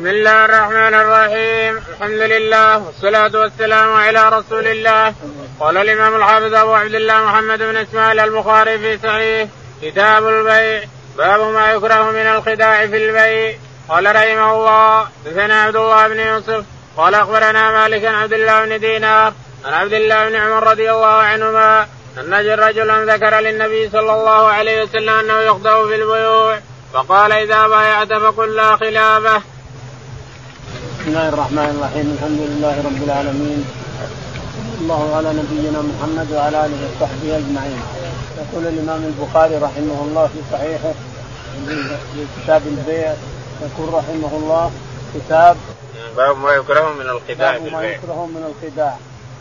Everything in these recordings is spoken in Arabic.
بسم الله الرحمن الرحيم. الحمد لله والصلاة والسلام على رسول الله. قال الإمام الحافظ أبو عبد الله محمد بن إسماعيل البخاري في صحيح. كتاب البيع. باب ما يكره من الخداع في البيع. قال رحمه الله دثنا عبد الله بن يوسف. قال أخبرنا مالك عبد الله بن دينار. عن عبد الله بن عمر رضي الله عنهما. أن رجلا ذكر للنبي صلى الله عليه وسلم أنه يخضع في البيوع. فقال إذا بايعت فقل لا خلافة. بسم الله الرحمن الرحيم. الحمد لله رب العالمين. الله على نبينا محمد وعلى آله وصحبه أجمعين. يقول الإمام البخاري رحمه الله في صحيحه في كتاب البيع يقول رحمه الله كتاب باب ما يكره من الخداع باب ما يكره من الخداع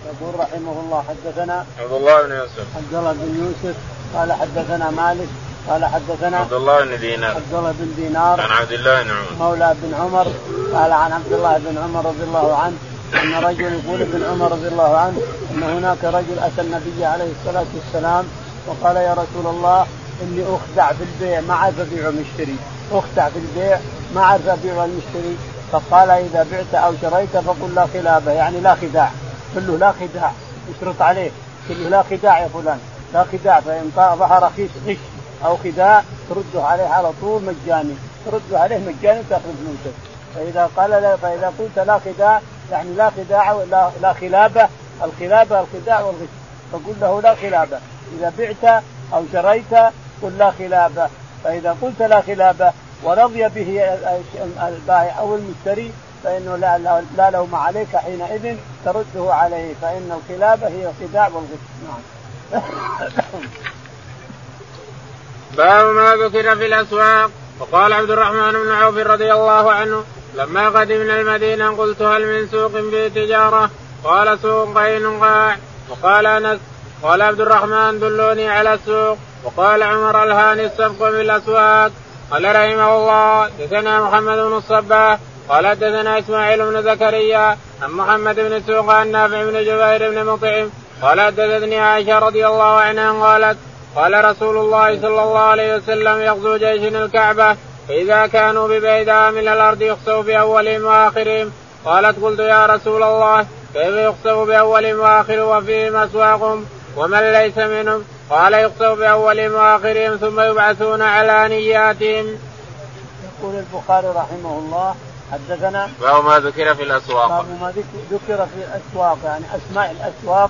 يقول رحمه الله حدثنا عبد الله بن يوسف. عبد الله بن يوسف قال حدثنا مالك قال حدثنا عبد الله بن دينار. عبد الله بن دينار. عن عبد الله بن عمر. مولى بن عمر. قال عن عبد الله بن عمر رضي الله عنه أن رجل يقول ابن عمر رضي الله عنه أن هناك رجل أتى النبي عليه الصلاة والسلام وقال يا رسول الله إني أخدع في البيع ما اعرف ابيع ومشتري أخدع في البيع ما اعرف ابيع والمشتري فقال إذا بعت أو شريت فقل لا خلافه يعني لا خداع. قل له لا خداع اشرط عليه. قل له لا خداع يا فلان لا خداع فإن ظهر غش. أو خداع ترده عليه على طول مجاني. ترده عليه مجاني وتأخذ فلوسك فإذا قال لا فإذا قلت لا خداع يعني لا خداع ولا لا خلابة. الخلابة الخداع والغش. فقل له لا خلابة. إذا بعت أو شريت قل لا خلابة. فإذا قلت لا خلابة ورضي به البائع أو المشتري فإنه لا, لا, لا لوم عليك حينئذ ترده عليه. فإن الخلابة هي الخداع والغش. نعم. باب ما ذكر في الأسواق. وقال عبد الرحمن بن عوف رضي الله عنه لما قدمنا المدينة قلت هل من سوق في تجارة؟ قال سوق قينقاع وقال أنس قال عبد الرحمن دلوني على السوق. وقال عمر الهاني السبق في الأسواق؟ قال رحمه الله دثنا محمد بن الصباح. قال دثنا إسماعيل بن زكريا عن محمد بن سوق عن نافع بن جبير بن مطعم. قال حدثتني عائشة رضي الله عنها قالت قال رسول الله صلى الله عليه وسلم يغزو جيش الكعبة فاذا كانوا ببيداء من الأرض يخسوا بأولهم وآخرهم. قالت قلت يا رسول الله كيف يخسوا بأولهم واخرهم وفيهم أسواقهم؟ ومن ليس منهم؟ قال يخسوا بأولهم وآخرهم ثم يبعثون على نياتهم. يقول البخاري رحمه الله حدثنا باب ما ذكر في الأسواق. باب ما ذكر في الأسواق يعني أسماء الأسواق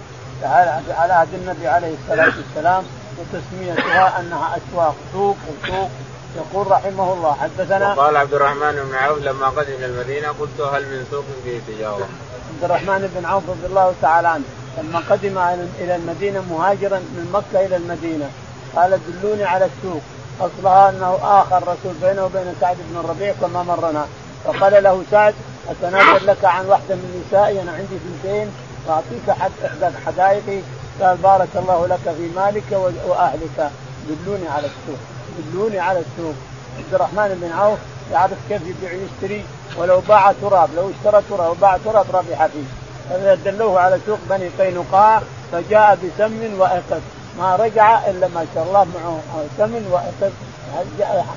على عهد النبي عليه الصلاة والسلام. وتسميتها أنها أسواق سوق وسوق يقول رحمه الله حدثنا وقال عبد الرحمن بن عوف لما قدم المدينة قلت هل من سوق فيه تجارة؟ عبد الرحمن بن عوف رضي الله تعالى عنه لما قدم إلى المدينة مهاجرا من مكة إلى المدينة قال دلوني على السوق أصلها أنه آخر رسول بينه وبين سعد بن الربيع كما مرنا فقال له سعد أتنازل لك عن واحدة من نسائي أنا عندي اثنتين واعطيك حد إحدى حدائقي قال بارك الله لك في مالك وأهلك. دلوني على السوق. دلوني على السوق. عبد الرحمن بن عوف يعرف كيف يبيع ويشتري. ولو باع تراب لو اشترى تراب وباع تراب ربح فيه. فدلوه على سوق بني قينقاع فجاء بسم وأسد ما رجع إلا ما شاء الله معه سمن وأسد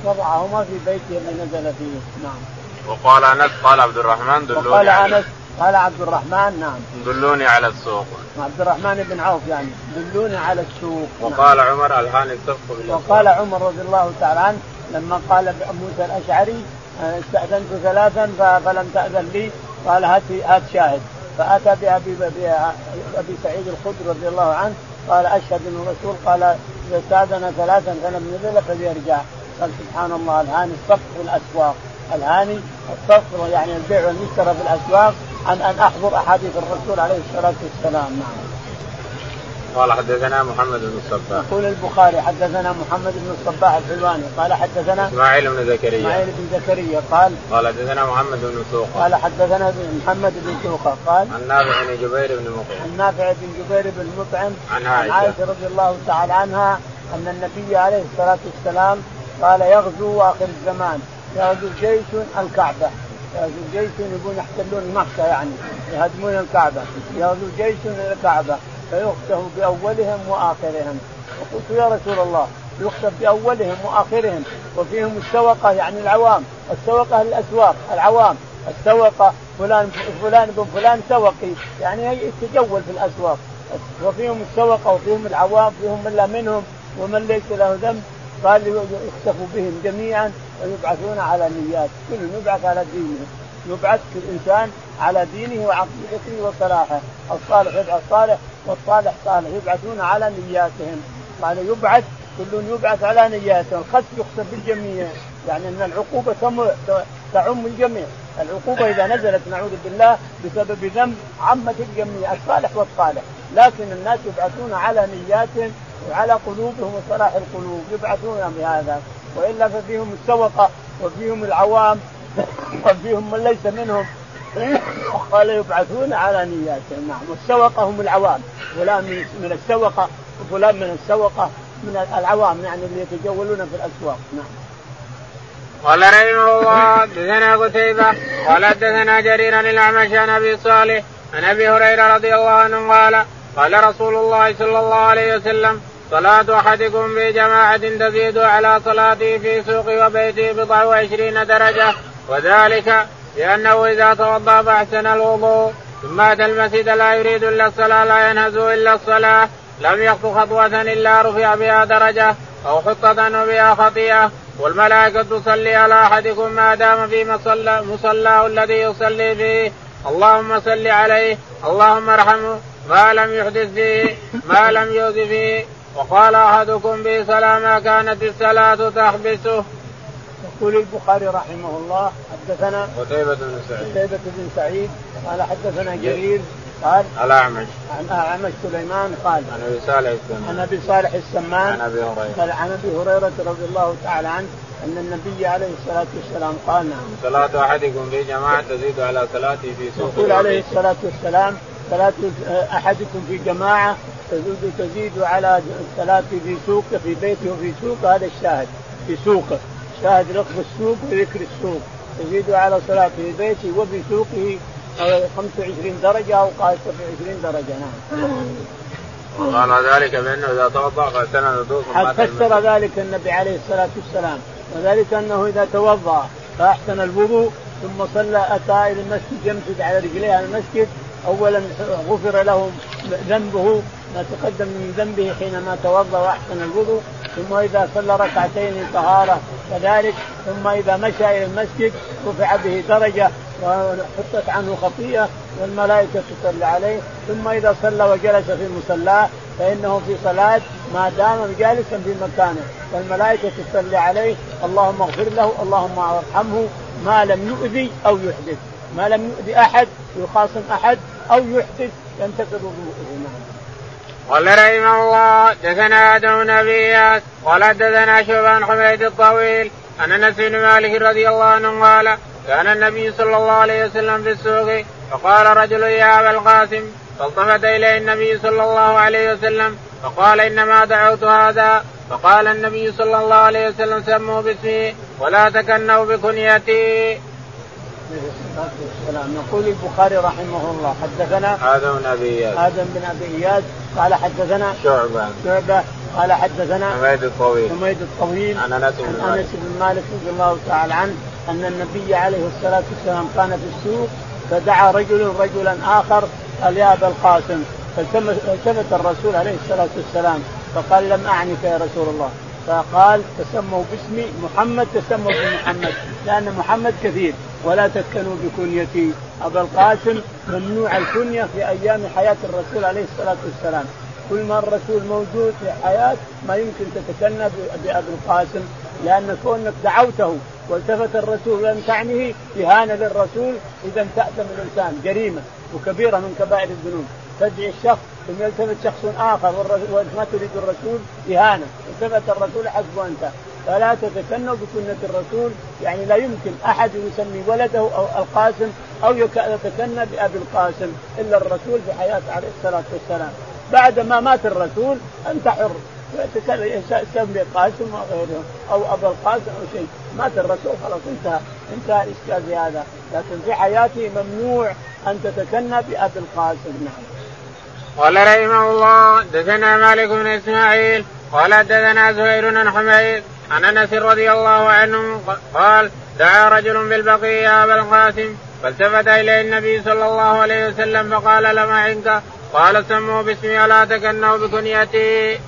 وضعهما في بيته اللي نزل فيه. نعم. وقال أنس قال عبد الرحمن دلوني وقال أنس قال عبد الرحمن نعم. دلوني على السوق. عبد الرحمن بن عوف يعني دلوني على السوق. وقال نعم. عمر الهاني السفق وقال عمر رضي الله تعالى عنه لما قال موسى الأشعري استأذنت ثلاثا فلم تأذن لي. قال هات هات شاهد. فأتى بأبي أبي سعيد الخدري رضي الله عنه قال أشهد انه رسول قال إذا استأذن ثلاثا فلم نزل فليرجع. قال سبحان الله الهاني الصف في الاسواق الهاني الصف يعني البيع والمشترى في الاسواق عن أن أحضر أحاديث الرسول عليه الصلاة والسلام. نعم. قال حدثنا محمد بن الصباح. يقول البخاري حدثنا محمد بن الصباح الحلواني قال حدثنا إسماعيل بن زكريا. إسماعيل بن زكريا قال قال حدثنا محمد بن سوقة. قال حدثنا محمد بن سوقة قال عن نافع بن جبير بن مطعم. عن نافع بن جبير بن مطعم عن عائشة, عن عائشة رضي الله تعالى عنها أن النبي عليه الصلاة والسلام قال يغزو آخر الزمان. يغزو جيش الكعبه يغزو جيش يبون يحتلون مكة يعني. يهدمون الكعبة. يغزو جيش الكعبه فيخسف بأولهم وآخرهم. فقلت يا رسول الله يخسف بأولهم وآخرهم. وفيهم السوقه يعني العوام. السوقه الأسواق العوام. السوقه فلان فلان بن فلان سوقي. يعني يتجول في الأسواق. وفيهم السوقه وفيهم العوام فيهم من لا منهم ومن ليس له ذنب. قال يخسف بهم جميعا. ويبعثون على نيات كل يبعث على دينه. يبعث الانسان على دينه وعقيدته وصلاحه. الصالح يبعث صالح والصالح صالح. يبعثون على نياتهم. قال يبعث كل يبعث على نياته. الخسف يخسف بالجميع. يعني أن العقوبة تعم الجميع. العقوبة إذا نزلت نعوذ بالله بسبب ذنب عمت الجميع الصالح والصالح. لكن الناس يبعثون على نياتهم وعلى قلوبهم وصلاح القلوب يبعثون بهذا. والا ففيهم السوقه وفيهم العوام وفيهم من ليس منهم قال يبعثون على نياتهم نعم والسوقه هم العوام. فلان من السوقه وفلان من السوقه من العوام يعني اللي يتجولون في الأسواق. نعم. قال رحمه الله دثنا قتيبة قال دثنا جرير عن عن أبي صالح عن أبي هريرة رضي الله عنه قال قال رسول الله صلى الله عليه وسلم صلاة أحدكم في جماعة تزيد على صلاته في سوق وبيته بضع وعشرين درجة. وذلك لأنه إذا توضأ فأحسن الوضوء. ثم أتى المسجد لا يريد إلا الصلاة لا ينهز إلا الصلاة. لم يخطو خطوة إلا رفع بها درجة أو عنه بها خطيئة. والملائكة تصلي على أحدكم ما دام في مصلى مصلاه الذي يصلي فيه. اللهم صل عليه. اللهم ارحمه. ما لم يحدث فيه ما لم يؤذ فيه. وقال أحدكم به صلاه ما كانت الصلاة تحبسه. يقول البخاري رحمه الله حدثنا قتيبة بن سعيد. قتيبة بن سعيد قال حدثنا جرير قال الأعمش. عن أعمش سليمان قال عن أبي صالح السمان. عن أبي صالح السمان عن أبي هريرة. قال عن أبي هريرة رضي الله تعالى عنه أن النبي عليه الصلاة والسلام قال نعم. صلاة أحدكم في جماعة تزيد على صلاته في سوق يقول عليه الصلاة والسلام صلاة أحدكم في جماعة تزيد تزيد على الصلاة في سوقه في بيته وفي سوقه هذا الشاهد. في سوقه شاهد لفظ السوق وذكر السوق. تزيد على صلاة في بيته وفي سوقه 25 درجة أو قال 27 درجة نعم. وقال ذلك بأنه إذا توضأ فاحسن الوضوء فسر ذلك النبي عليه الصلاة والسلام. وذلك أنه إذا توضأ فأحسن الوضوء ثم صلى أتى إلى المسجد يمسك على رجليه على المسجد أولا غفر له ذنبه ما تقدم من ذنبه حينما توضأ وأحسن الوضوء ثم إذا صلى ركعتين طهارة كذلك ثم إذا مشى إلى المسجد رفع به درجة وحطت عنه خطيئة والملائكة تصلي عليه ثم إذا صلى وجلس في مصلاه فإنه في صلاة ما دام جالسا في مكانه والملائكة تصلي عليه اللهم اغفر له اللهم ارحمه ما لم يؤذي أو يحدث. ما لم يؤذي أحد يخاصم أحد أو يحدث ينتقض نعم. قال رحمه الله دثنا آدم أبي قال دثنا شعبان حميد الطويل عن أنس بن مالك رضي الله عنه قال كان النبي صلى الله عليه وسلم في السوق فقال رجل يا أبا القاسم فالتفت إليه النبي صلى الله عليه وسلم فقال إنما دعوت هذا فقال النبي صلى الله عليه وسلم سموا باسمي ولا تكنوا بكنيتي الصلاه والسلام. يقول البخاري رحمه الله حدثنا آدم بن أبي اياس آدم بن أبي اياس قال حدثنا شعبة. شعبة. قال حدثنا حميد الطويل. حميد الطويل. عن أنس بن مالك. أنس بن مالك رضي الله تعالى عنه أن النبي عليه الصلاة والسلام كان في السوق فدعا رجل رجلا آخر قال يا أبا القاسم. فالتفت الرسول عليه الصلاة والسلام فقال لم أعنك يا رسول الله. فقال تسموا باسمي محمد تسموا بمحمد لأن محمد كثير. ولا تسكنوا بكنيتي. ابا القاسم ممنوع الكنية في أيام حياة الرسول عليه الصلاة والسلام. كل ما الرسول موجود في حياة ما يمكن تتكنى بابي القاسم لأن كونك دعوته والتفت الرسول لم تعنه إهانة للرسول إذا تأثم الإنسان جريمة وكبيرة من كبائر الذنوب. تدعي الشخص ثم يلتفت شخص آخر وانت ما تريد الرسول إهانة. التفت الرسول حسبه أنت. فلا تتكنوا بسنة الرسول. يعني لا يمكن أحد يسمي ولده أو القاسم أو يتكنى بأبي القاسم إلا الرسول في حياته عليه الصلاة والسلام. بعد ما مات الرسول انت حر سمي قاسم وغيره أو ابا القاسم أو شيء. مات الرسول خلاص انتهى. انتهى الاشكال في هذا. لكن في حياته ممنوع أن تتكنى بأبي القاسم. نعم. قال رحمه الله دثنا مالك بن إسماعيل قال دثنا زهير بن حميد عن انس رضي الله عنه قال دعا رجل بالبقيع يا أبا القاسم فالتفت إليه النبي صلى الله عليه وسلم فقال لما عنك؟ قال سموا باسمي ولا تكنوا بكنيتي.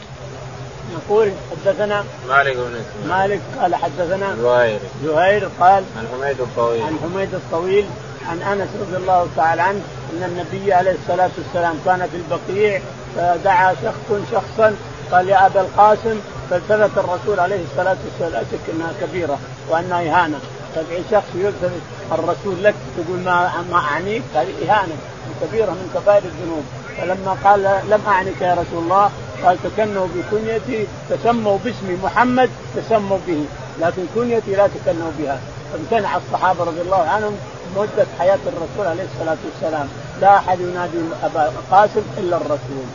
يقول حدثنا مالك بن مالك قال حدثنا زهير. زهير قال عن حميد الطويل. عن حميد الطويل عن أنس رضي الله تعالى عنه أن النبي عليه الصلاة والسلام كان في البقيع فدعا شخص شخصا قال يا أبا القاسم فالتفت الرسول عليه الصلاة والسلام لا شك أنها كبيرة وأنها إهانة. تدعي شخص يلتفت الرسول لك تقول ما ما أعنيك هذه إهانة كبيرة من كبائر الذنوب. فلما قال لم أعنك يا رسول الله قال تكنوا بكنيتي تسموا باسمي محمد تسموا به. لكن كنيتي لا تكنوا بها. فامتنع الصحابة رضي الله عنهم مدة حياة الرسول عليه الصلاة والسلام. لا أحد ينادي أبا القاسم إلا الرسول.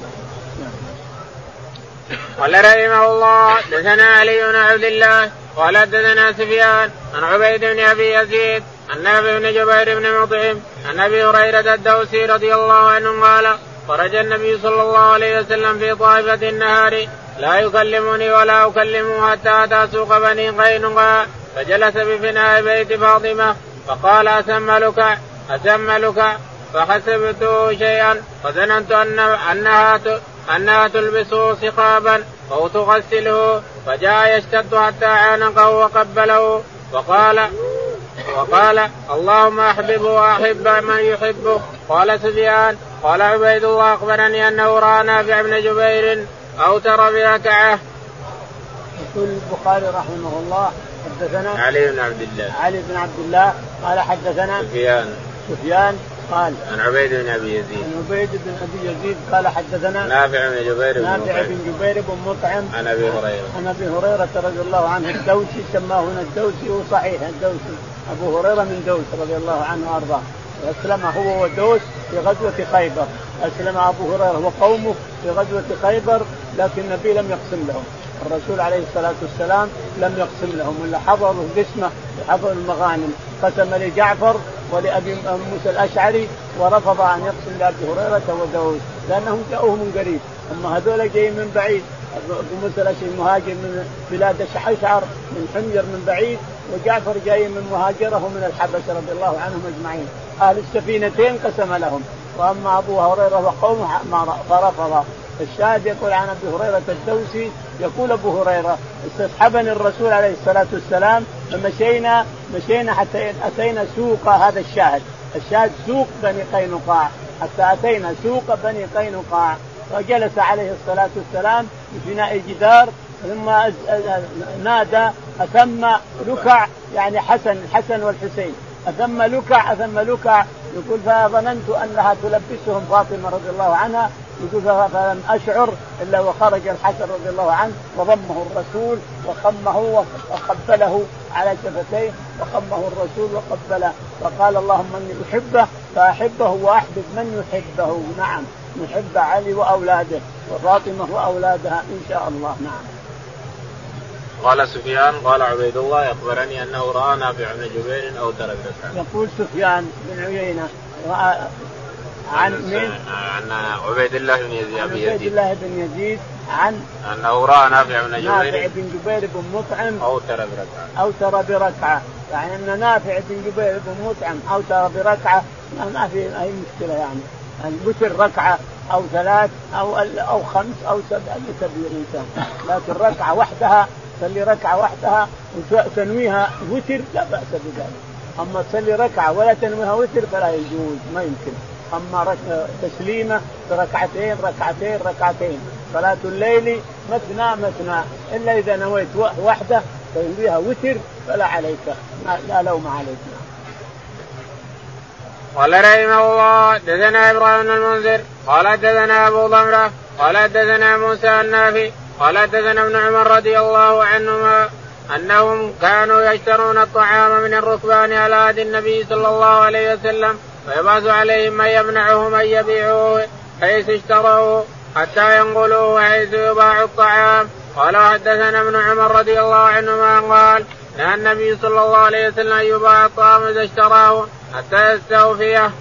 قال رحمه الله دثنا علي بن عبد الله قال دثنا سفيان عن عبيد بن أبي يزيد عن نافع بن جبير بن مطعم عن أبي هريرة الدوسي رضي الله عنه قال خرج النبي صلى الله عليه وسلم في طائفة النهار لا يكلمني ولا أكلمه حتى أتى سوق بني قينقاع فجلس بفناء بيت فاطمة فقال أسملك أسملك فحسبته شيئا فظننت ان أنها أنها تلبسه سخابا أو تغسله فجاء يشتد حتى عانقه وقبله. وقال وقال اللهم احببه وأحب من يحبه قال سفيان قال عبيد الله أخبرني أنه رأى نافع بن جبير اوتر بركعه. يقول البخاري رحمه الله حدثنا علي بن عبد الله. علي بن عبد الله قال حدثنا سفيان. سفيان قال عن عبيد بن أبي يزيد. عن عبيد بن أبي يزيد قال حدثنا نافع بن جبير بن نافع بن جبير بن مطعم. عن أبي هريرة. عن أبي هريرة رضي الله عنه. الدوسي سماه هنا الدوسي وصحيح. الدوسي. أبو هريرة من دوس رضي الله عنه وأرضاه. أسلم هو ودوس في غزوة خيبر. أسلم أبو هريرة وقومه في غزوة خيبر لكن النبي لم يقسم لهم. الرسول عليه الصلاة والسلام لم يقسم لهم. ولا حضروا القسمة وحضروا المغانم. قسم لجعفر ولأبي موسى الأشعري ورفض أن يقسم لأبي هريرة وداود لأنهم جاءوه من قريب. أما هذول جايين من بعيد. أبو موسى الأشعري مهاجر من بلاد الشعشعر من حمير من بعيد وجعفر جاي من مهاجره من الحبشة رضي الله عنهم أجمعين. أهل السفينتين قسم لهم. وأما أبو هريرة وقومه فرفض الشاهد يقول عن أبي هريرة الدوسي يقول أبو هريرة استصحبني الرسول عليه الصلاة والسلام فمشينا مشينا حتى أتينا سوق هذا الشاهد. الشاهد سوق بني قينقاع. حتى أتينا سوق بني قينقاع. فجلس عليه الصلاة والسلام بفناء جدار ثم نادى أثم لكع يعني حسن الحسن والحسين. أثم لكع أثم لكع. يقول فظننت أنها تلبسهم فاطمة رضي الله عنها يقول فلم أشعر إلا وخرج الحسن رضي الله عنه وضمه الرسول وخمه وقبله على شفتيه وخمه الرسول وقبله فقال اللهم إني أحبه فأحبه وأحبب من يحبه. نعم. نحب علي وأولاده وفاطمة وأولادها إن شاء الله. نعم. قال سفيان قال عبيد الله اخبرني أنه رأى نافع بن جبير أو ترك يقول سفيان بن عيينة رأى عن من؟ عن عبيد الله بن يزيد عن عبيد الله بن يزيد عن أنه رأى نافع بن جبير. نافع بن جبير بن مطعم. اوتر بركعة. أوتر بركعة. يعني أن نافع بن جبير بن مطعم أوتر بركعة. ما في اي مشكلة يعني. الوتر ركعة أو ثلاث أو أو خمس أو سبع يكبر الانسان لكن ركعة وحدها تصلي ركعة وحدها وتنويها وتر لا بأس بذلك. أما تصلي ركعة ولا تنويها وتر فلا يجوز ما يمكن. أما رك... تسليمه ركعتين ركعتين ركعتين. صلاة الليل مثنى مثنى إلا إذا نويت وحده تنويها وتر فلا عليك. لا لوم عليك. قال رحمه الله دثنا إبراهيم بن المنذر قال دثنا أبو ضمرة قال دثنا موسى النافي قال دثنا ابن عمر رضي الله عنهما أنهم كانوا يشترون الطعام من الركبان على عهد النبي صلى الله عليه وسلم فيبعث عليهم من يمنعهم ان يبيعوه حيث اشتروه حتى ينقلوه حيث يباع الطعام. قال حدثنا ابن عمر رضي الله عنهما قال نهى النبي صلى الله عليه وسلم أن يباع الطعام إذا اشتراه حتى يستوفيه.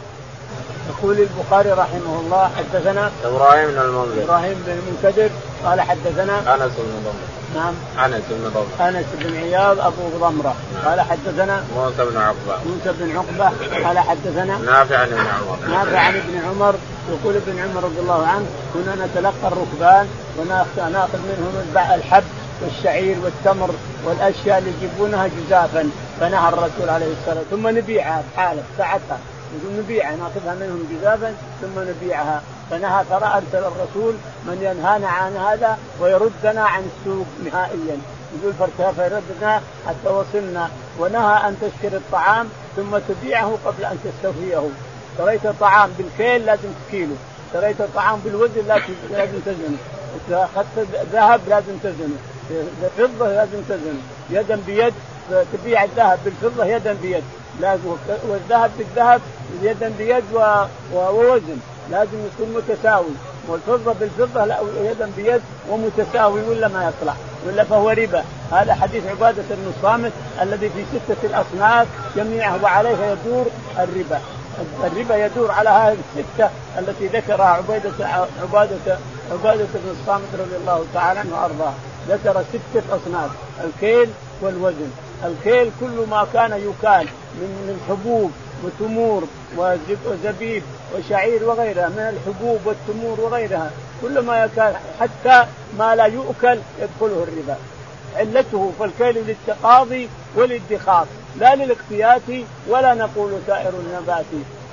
يقول البخاري رحمه الله حدثنا إبراهيم بن المنذر. إبراهيم بن المنكدر قال حدثنا أنس بن ضمر نعم. انس بن ضمره أنس بن عياض أبو ضمرة. قال حدثنا موسى بن عقبة. موسى بن عقبة. قال حدثنا نافع عن ابن عمر. نافع عن ابن عمر. يقول ابن عمر رضي الله عنه كنا نتلقى الركبان وناخذ منهم الحب والشعير والتمر والأشياء اللي يجيبونها جزافا. فنهى الرسول عليه الصلاة ثم نبيعها بحالة ساعتها نقول نبيعها ناخذها منهم جزافا ثم نبيعها. فنهى ترى ارسل الرسول من ينهانا عن هذا ويردنا عن السوق نهائيا. يقول فيردنا حتى وصلنا. ونهى أن تشتري الطعام ثم تبيعه قبل أن تستوفيه. اشتريت طعام بالكيل لازم تكيله. اشتريت الطعام بالوزن لازم تزنه. أخذت ذهب لازم تزنه. فضة لازم تزنه. يدا بيد تبيع الذهب بالفضة يدا بيد. لازم والذهب بالذهب يدا بيد ووزن. لازم يكون متساوي. والفضة بالفضة لا يدا بيد ومتساوي ولا ما يطلع ولا فهو ربا. هذا حديث عبادة بن الصامت الذي في ستة الأصناف جميعه وعليها يدور الربا. الربا يدور على هذه الستة التي ذكرها عبيده عباده عبادة بن الصامت رضي الله تعالى عنه وأرضاه. ذكر ستة أصناف الكيل والوزن. الكيل كل ما كان يكال من من حبوب وتمور وزبيب وشعير وغيرها من الحبوب والتمور وغيرها كل ما يكال حتى ما لا يؤكل يدخله الربا. علته فالكيل للتقاضي والادخار لا للاقتيات ولا نقول سائر النبات.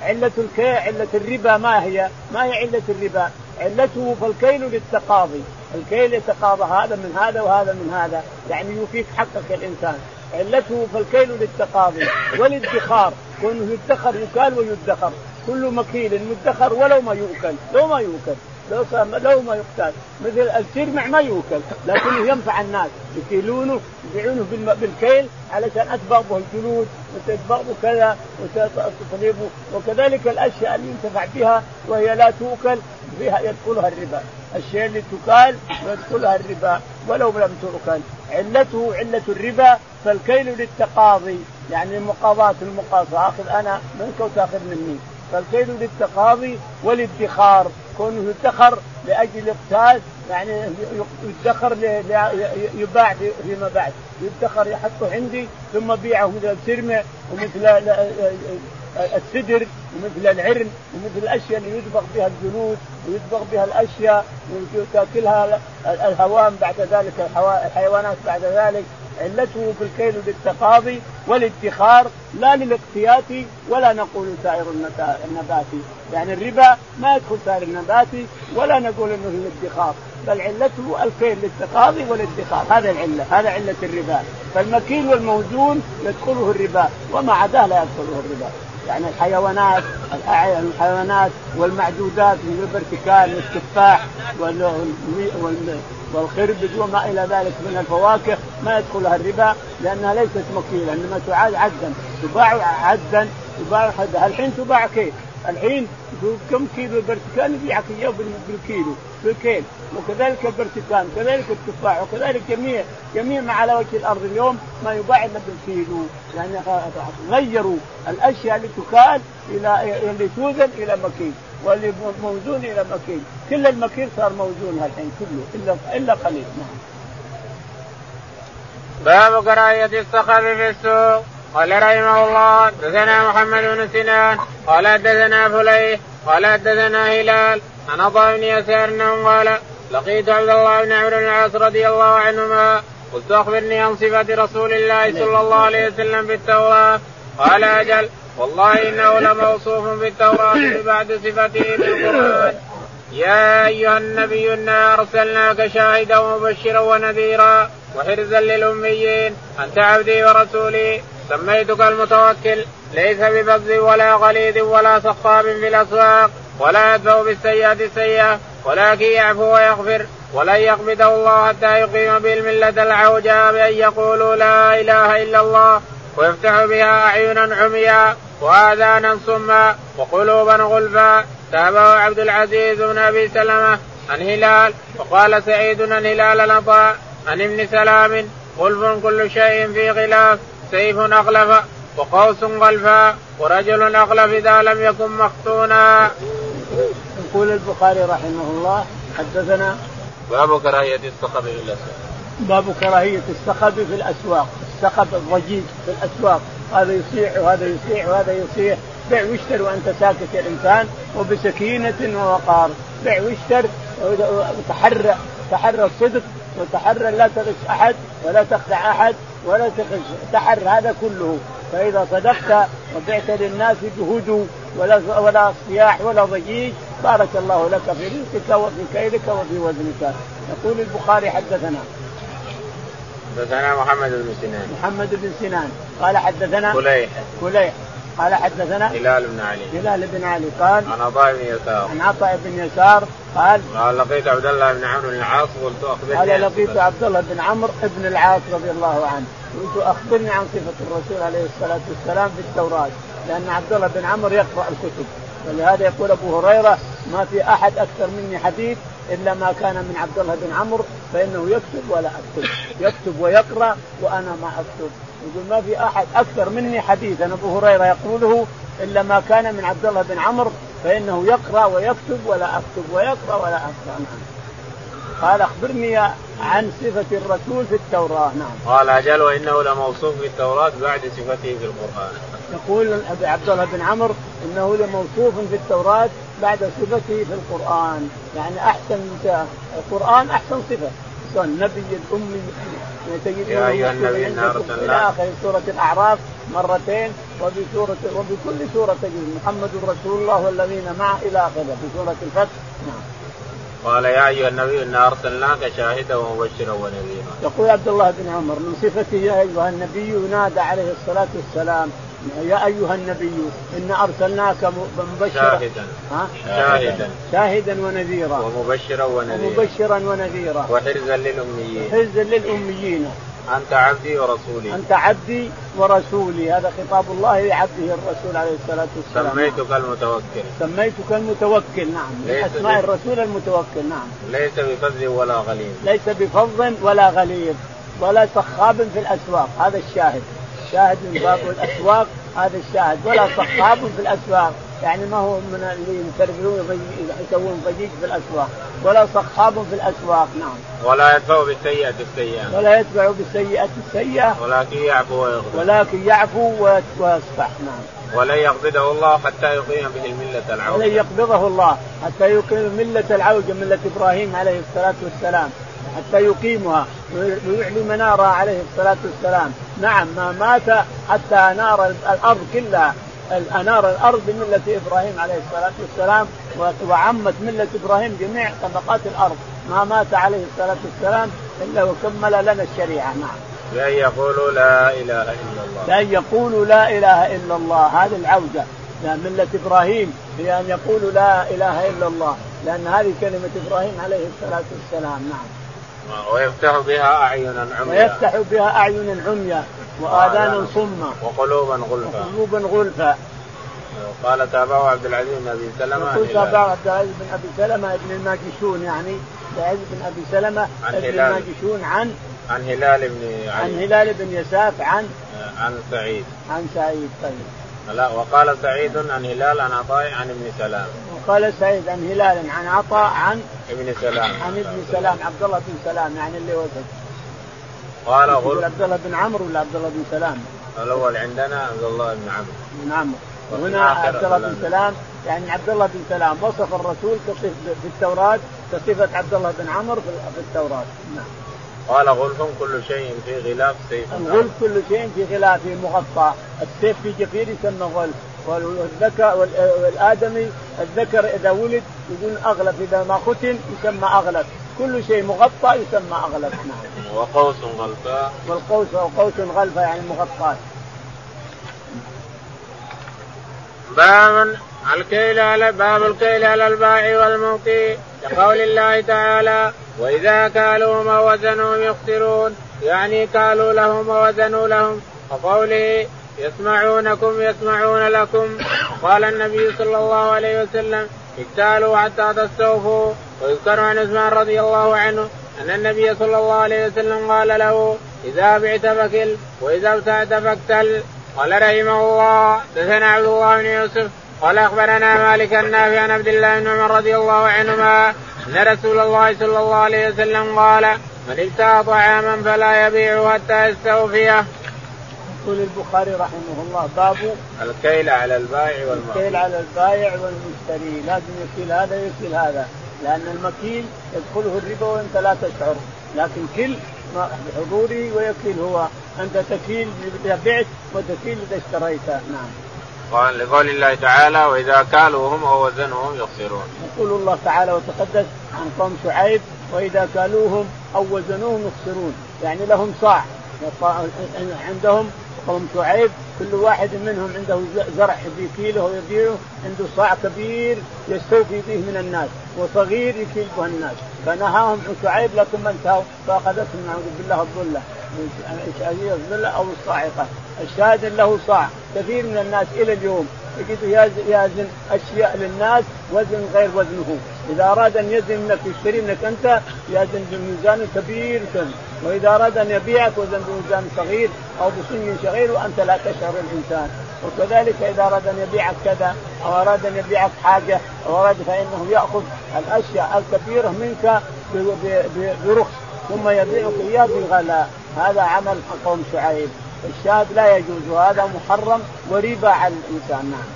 علة الكيل علة الربا ما هي؟ ما هي علة الربا؟ علته فالكيل للتقاضي، الكيل يتقاضى هذا من هذا وهذا من هذا، يعني يفيك حقك الانسان، علته فالكيل للتقاضي والادخار. كونه يدخر يكال ويدخر. كل مكيل مدخر ولو ما يؤكل لو ما يؤكل. لو لو ما يقتل. مثل السرمع ما يؤكل لكنه ينفع الناس. يكيلونه يبيعونه بالكيل علشان اتبع به الجلود وتتبع به كذا وتطلبه وكذلك الأشياء اللي ينتفع بها وهي لا تؤكل فيها يدخلها الربا. الشيء اللي تكال يدخلها الربا. ولو لم تؤكل. علته علة الربا فالكيل للتقاضي. يعني مقاضاة المقاصة أخذ أنا منك وتأخذ مني. فالكيل للتقاضي والادخار. كونه يدخر لأجل اقتاد يعني يدخر يباع فيما بعد. يدخر يحطه عندي ثم بيعه مثل الترمع ومثل السدر ومثل العرن ومثل الأشياء اللي يدبغ بها الجلود ويدبغ بها الأشياء وتأكلها الهوام بعد ذلك الحيوانات بعد ذلك. علته في الكيل للتقاضي والادخار لا للاقتيات ولا نقول سائر النبات. يعني الربا ما يدخل سائر النبات ولا نقول إنه الادخار بل علته الكيل للتقاضي والادخار. هذا العلة هذا علة الربا. فالمكيل والموزون يدخله الربا وما عداه لا يدخله الربا. يعني الحيوانات الحيوانات والمعدودات من البرتكال والتفاح والخربز وما إلى ذلك من الفواكه ما يدخلها الربا لأنها ليست مكيله إنما تعاد عدا تباع عدا تباع الحين تباع كيف؟ الحين كم كيلو البرتكان يبيعك إياه بالكيلو. بالكيل وكذلك البرتكان كذلك التفاح وكذلك جميع جميع ما على وجه الأرض اليوم ما يباع الا بالكيلو يعني غيروا الأشياء اللي تكال إلى اللي توزن إلى مكيل واللي موزون إلى مكيل كل المكيل صار موزون الحين كله الا إلا قليل. نعم. باب كراهية الصخب في السوق. قال رحمه الله حدثنا محمد بن سنان قال حدثنا فليح قال حدثنا هلال عن عطاء بن يسار انه قال لقيت عبد الله بن عمرو بن العاص رضي الله عنهما. قلت أخبرني عن صفات رسول الله صلى الله عليه وسلم في التوراه قال أجل والله إنه لموصوف في التوراه ببعض صفته في القرآن. يا أيها النبي إنا أرسلناك شاهدا ومبشرا ونذيرا وحرزا للأميين أنت عبدي ورسولي. سميتك المتوكل. ليس ببغض ولا غليظ ولا صخاب في الأسواق. ولا يدفع بالسيئة السيئة ولكن يعفو ويغفر ولن يقبضه الله حتى يقيم به الملة العوجاء بأن يقولوا لا إله إلا الله ويفتح بها أعينا عميا وآذانا صما وقلوبا غلفا تابعه عبد العزيز بن أبي سلمة عن هلال وقال سعيد عن هلال العطاء عن ابن سلام غلف كل شيء في غلاف سيف أغلف وقوس غلفا ورجل أغلف إذا لم يكن مختونا. يقول البخاري رحمه الله حدثنا باب كراهية الصخب إلا باب كراهية السخب في الأسواق، السخب الضجيج في الأسواق، هذا يصيح وهذا يصيح وهذا يصيح، بيع واشتر وأنت ساكت يا إنسان وبسكينة ووقار، بيع واشتر وتحرى تحرى الصدق وتحرى لا تغش أحد ولا تخدع أحد ولا تغش تحر هذا كله. فإذا صدقت وبعت للناس بهدوء ولا ولا صياح ولا ضجيج. بارك الله لك في رزقك وفي كيدك وفي وزنك. يقول البخاري حدثنا. حدثنا محمد بن سنان. محمد بن سنان. قال حدثنا كليح. كليح. قال حدثنا هلال بن علي. هلال بن علي قال عن عطاء بن يسار. عن عطاء بن يسار قال قال لقيت عبد الله بن عمرو بن العاص. قلت أخبرني قال لقيت عبد الله بن عمرو بن العاص رضي الله عنه. قلت أخبرني عن صفة الرسول عليه الصلاة والسلام في التوراة. لأن عبد الله بن عمرو يقرأ الكتب. ولهذا يقول أبو هريرة ما في أحد أكثر مني حديث إلا ما كان من عبد الله بن عمرو فإنه يكتب ولا أكتب. يكتب ويقرأ وأنا ما أكتب. يقول ما في أحد أكثر مني حديثا أبو هريرة يقوله إلا ما كان من عبد الله بن عمرو فإنه يقرأ ويكتب ولا أكتب ويقرأ ولا اقرا نعم. قال اخبرني عن صفة الرسول في التوراة. نعم. قال أجل وإنه لموصوف في التوراه بعد صفته في القرآن. يقول عبد الله بن عمرو إنه لموصوف في التوراة بعد صفته في القرآن، يعني أحسن القرآن أحسن صفة، النبي الأمي سيدنا يا أيها النبي انا أرسلناك. إلى آخر سورة الأعراف مرتين وفي سوره وبكل سورة تجد محمد رسول الله والذين معه إلى آخره. في سورة الفتح. نعم. قال يا أيها النبي إنا أرسلناك شاهدا ومبشرا ونذيرا. يقول عبد الله بن عمر من صفته يا أيها النبي ينادى عليه الصلاة والسلام يا أيها النبي انا أرسلناك مبشرا. شاهدا. ها؟ شاهدا. شاهدا ونذيرا. ومبشرا ونذيرا. ومبشرا ونذيرا. وحرزا للأميين. حرزا للأميين. أنت عبدي ورسولي. أنت عبدي ورسولي. هذا خطاب الله لعبده الرسول عليه الصلاة والسلام. سميتك المتوكل. سميتك المتوكل نعم. من اسماء الرسول المتوكل نعم. ليس بفظ ولا غليظ. ليس بفظ ولا غليظ ولا سخاب في الأسواق. هذا الشاهد. شاهد من باب الأسواق هذا الشاهد. ولا صخاب في الأسواق. يعني ما هو من اللي يسربون يسوون ضجيج في الأسواق. ولا صخاب في الأسواق نعم. ولا يدفع بالسيئة السيئة. ولا يتبع بالسيئة السيئة. ولكن يعفو ويغفر ولكن يعفو ويصفح نعم. ولن يقبضه الله حتى يقيم به الملة العوجة ولن يقبضه الله حتى يقيم ملة العوجة ملة إبراهيم عليه الصلاة والسلام. حتى يقيمها ويعلي منارها عليه الصلاة والسلام. نعم ما مات حتى أنار الأرض كلها. أنار الأرض بملة إبراهيم عليه الصلاة والسلام وعمت ملة إبراهيم جميع طبقات الأرض. ما مات عليه الصلاة والسلام إلا وكمل لنا الشريعة. نعم. بأن يقولوا لا إله إلا الله. بأن يقولوا لا إله إلا الله. هذه العودة. لأن ملة إبراهيم هي أن يقولوا لا إله إلا الله. لأن هذه كلمة إبراهيم عليه الصلاة والسلام. نعم. ويفتح بها أعينا عميا ويفتح بها أعينا عميا وآذانا صما وقلوبا غلفا. وقلوبا غلفا. قال تابعه عبد العزيز بن أبي سلمة يقول تابعه عبد العزيز بن أبي سلمة ابن الماجشون يعني عبد العزيز بن أبي سلمة ابن الماجشون عن عن هلال بن عن هلال بن يساف عن عن سعيد. عن سعيد. طيب. لا وقال سعيد عن هلال عن عطاء عن ابن سلام. وقال سعيد عن هلال عن عطاء عن ابن سلام. عن ابن سلام عبد الله بن سلام يعني اللي وزن قال غل عبد الله بن عمرو ولا عبد الله بن سلام؟ الأول عندنا عبد الله بن عمرو. بن عمرو. وهنا عبد الله بن سلام يعني عبد الله بن سلام وصف الرسول في التوراة كصفة عبد الله بن عمرو في التوراة نعم. قال غلف كل شيء في غلاف سيف. الغلف كل شيء في غلافه مغطى. السيف في جفير يسمى غلف. والذكر والآدمي الذكر إذا ولد يقول أغلف إذا ما ختن يسمى أغلف. كل شيء مغطى يسمى أغلف. نعم وقوس غلفاء والقوس وقوس غلفاء يعني مغطاة. باب الكيل على باب الكيل على البائع والموقي لقول الله تعالى وإذا كالوهم وزنوا يخسرون يعني كالوا لهم ووزنوا لهم وقوله يسمعونكم يسمعون لكم. قال النبي صلى الله عليه وسلم اكتالوا حتى تستوفوا. ويذكر عن عثمان رضي الله عنه أن النبي صلى الله عليه وسلم قال له إذا بعت فكل وإذا ابتعت فاكتل قال رحمه الله دثنا عبد الله بن يوسف قال أخبرنا مالك النافع عن عبد الله بن عمر رضي الله عنهما أن رسول الله صلى الله عليه وسلم قال من ابتاع طعاما فلا يبيعه حتى يستوفيه. يقول البخاري رحمه الله باب الكيل على البائع والمشتري الكيل على البائع والمشتري. لازم يكيل هذا يكيل هذا لأن المكيل يدخله الربا وانت لا تشعر. لكن كل بحضوره ويكيل هو. أنت تكيل اذا بعت وتكيل إذا اشتريت نعم. قال لقول الله تعالى وإذا كالوهم أو وزنوهم يخسرون. يقول الله تعالى وتقدس عن قوم شعيب وإذا كالوهم أو وزنوهم يخسرون. يعني لهم صاع. عندهم قوم شعيب كل واحد منهم عنده زرع بكيله ويبيعه عنده صاع كبير يستوفي به من الناس وصغير يكيل به الناس. فنهاهم شعيب لكن ما انتهوا فاخذتهم نعوذ بالله الظلة. الظله أو الصاعقة. الشاهد له صاع. كثير من الناس إلى اليوم يجد يازن أشياء للناس وزن غير وزنه. إذا أراد أن يزن منك يشتري منك أنت يزن بميزان كبير وإذا أراد أن يبيعك وزن بميزان صغير أو بسن صغير وأنت لا تشعر الإنسان. وكذلك إذا أراد أن يبيعك كذا أو أراد أن يبيعك حاجة أو أراد فإنه يأخذ الأشياء الكثيره منك برخص. ثم يبيعك إياه بغلاء. هذا عمل قوم شعيب الشاهد لا يجوز وهذا محرم وربا على الإنسان نعم.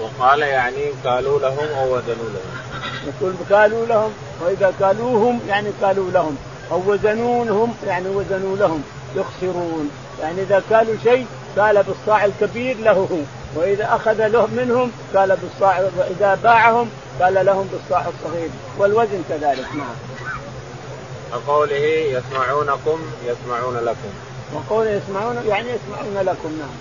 وقال يعني قالوا لهم أو وزنوا لهم. يقول قالوا لهم وإذا قالوهم يعني قالوا لهم أو وزنونهم يعني وزنوا لهم يخسرون يعني إذا قالوا شيء قال بالصاع الكبير له هو وإذا أخذ له منهم قال بالصاع واذا باعهم قال لهم بالصاع الصغير والوزن كذلك نعم. وقوله يسمعونكم يسمعون لكم. وقول يسمعون يعني يسمعون لكم نعم.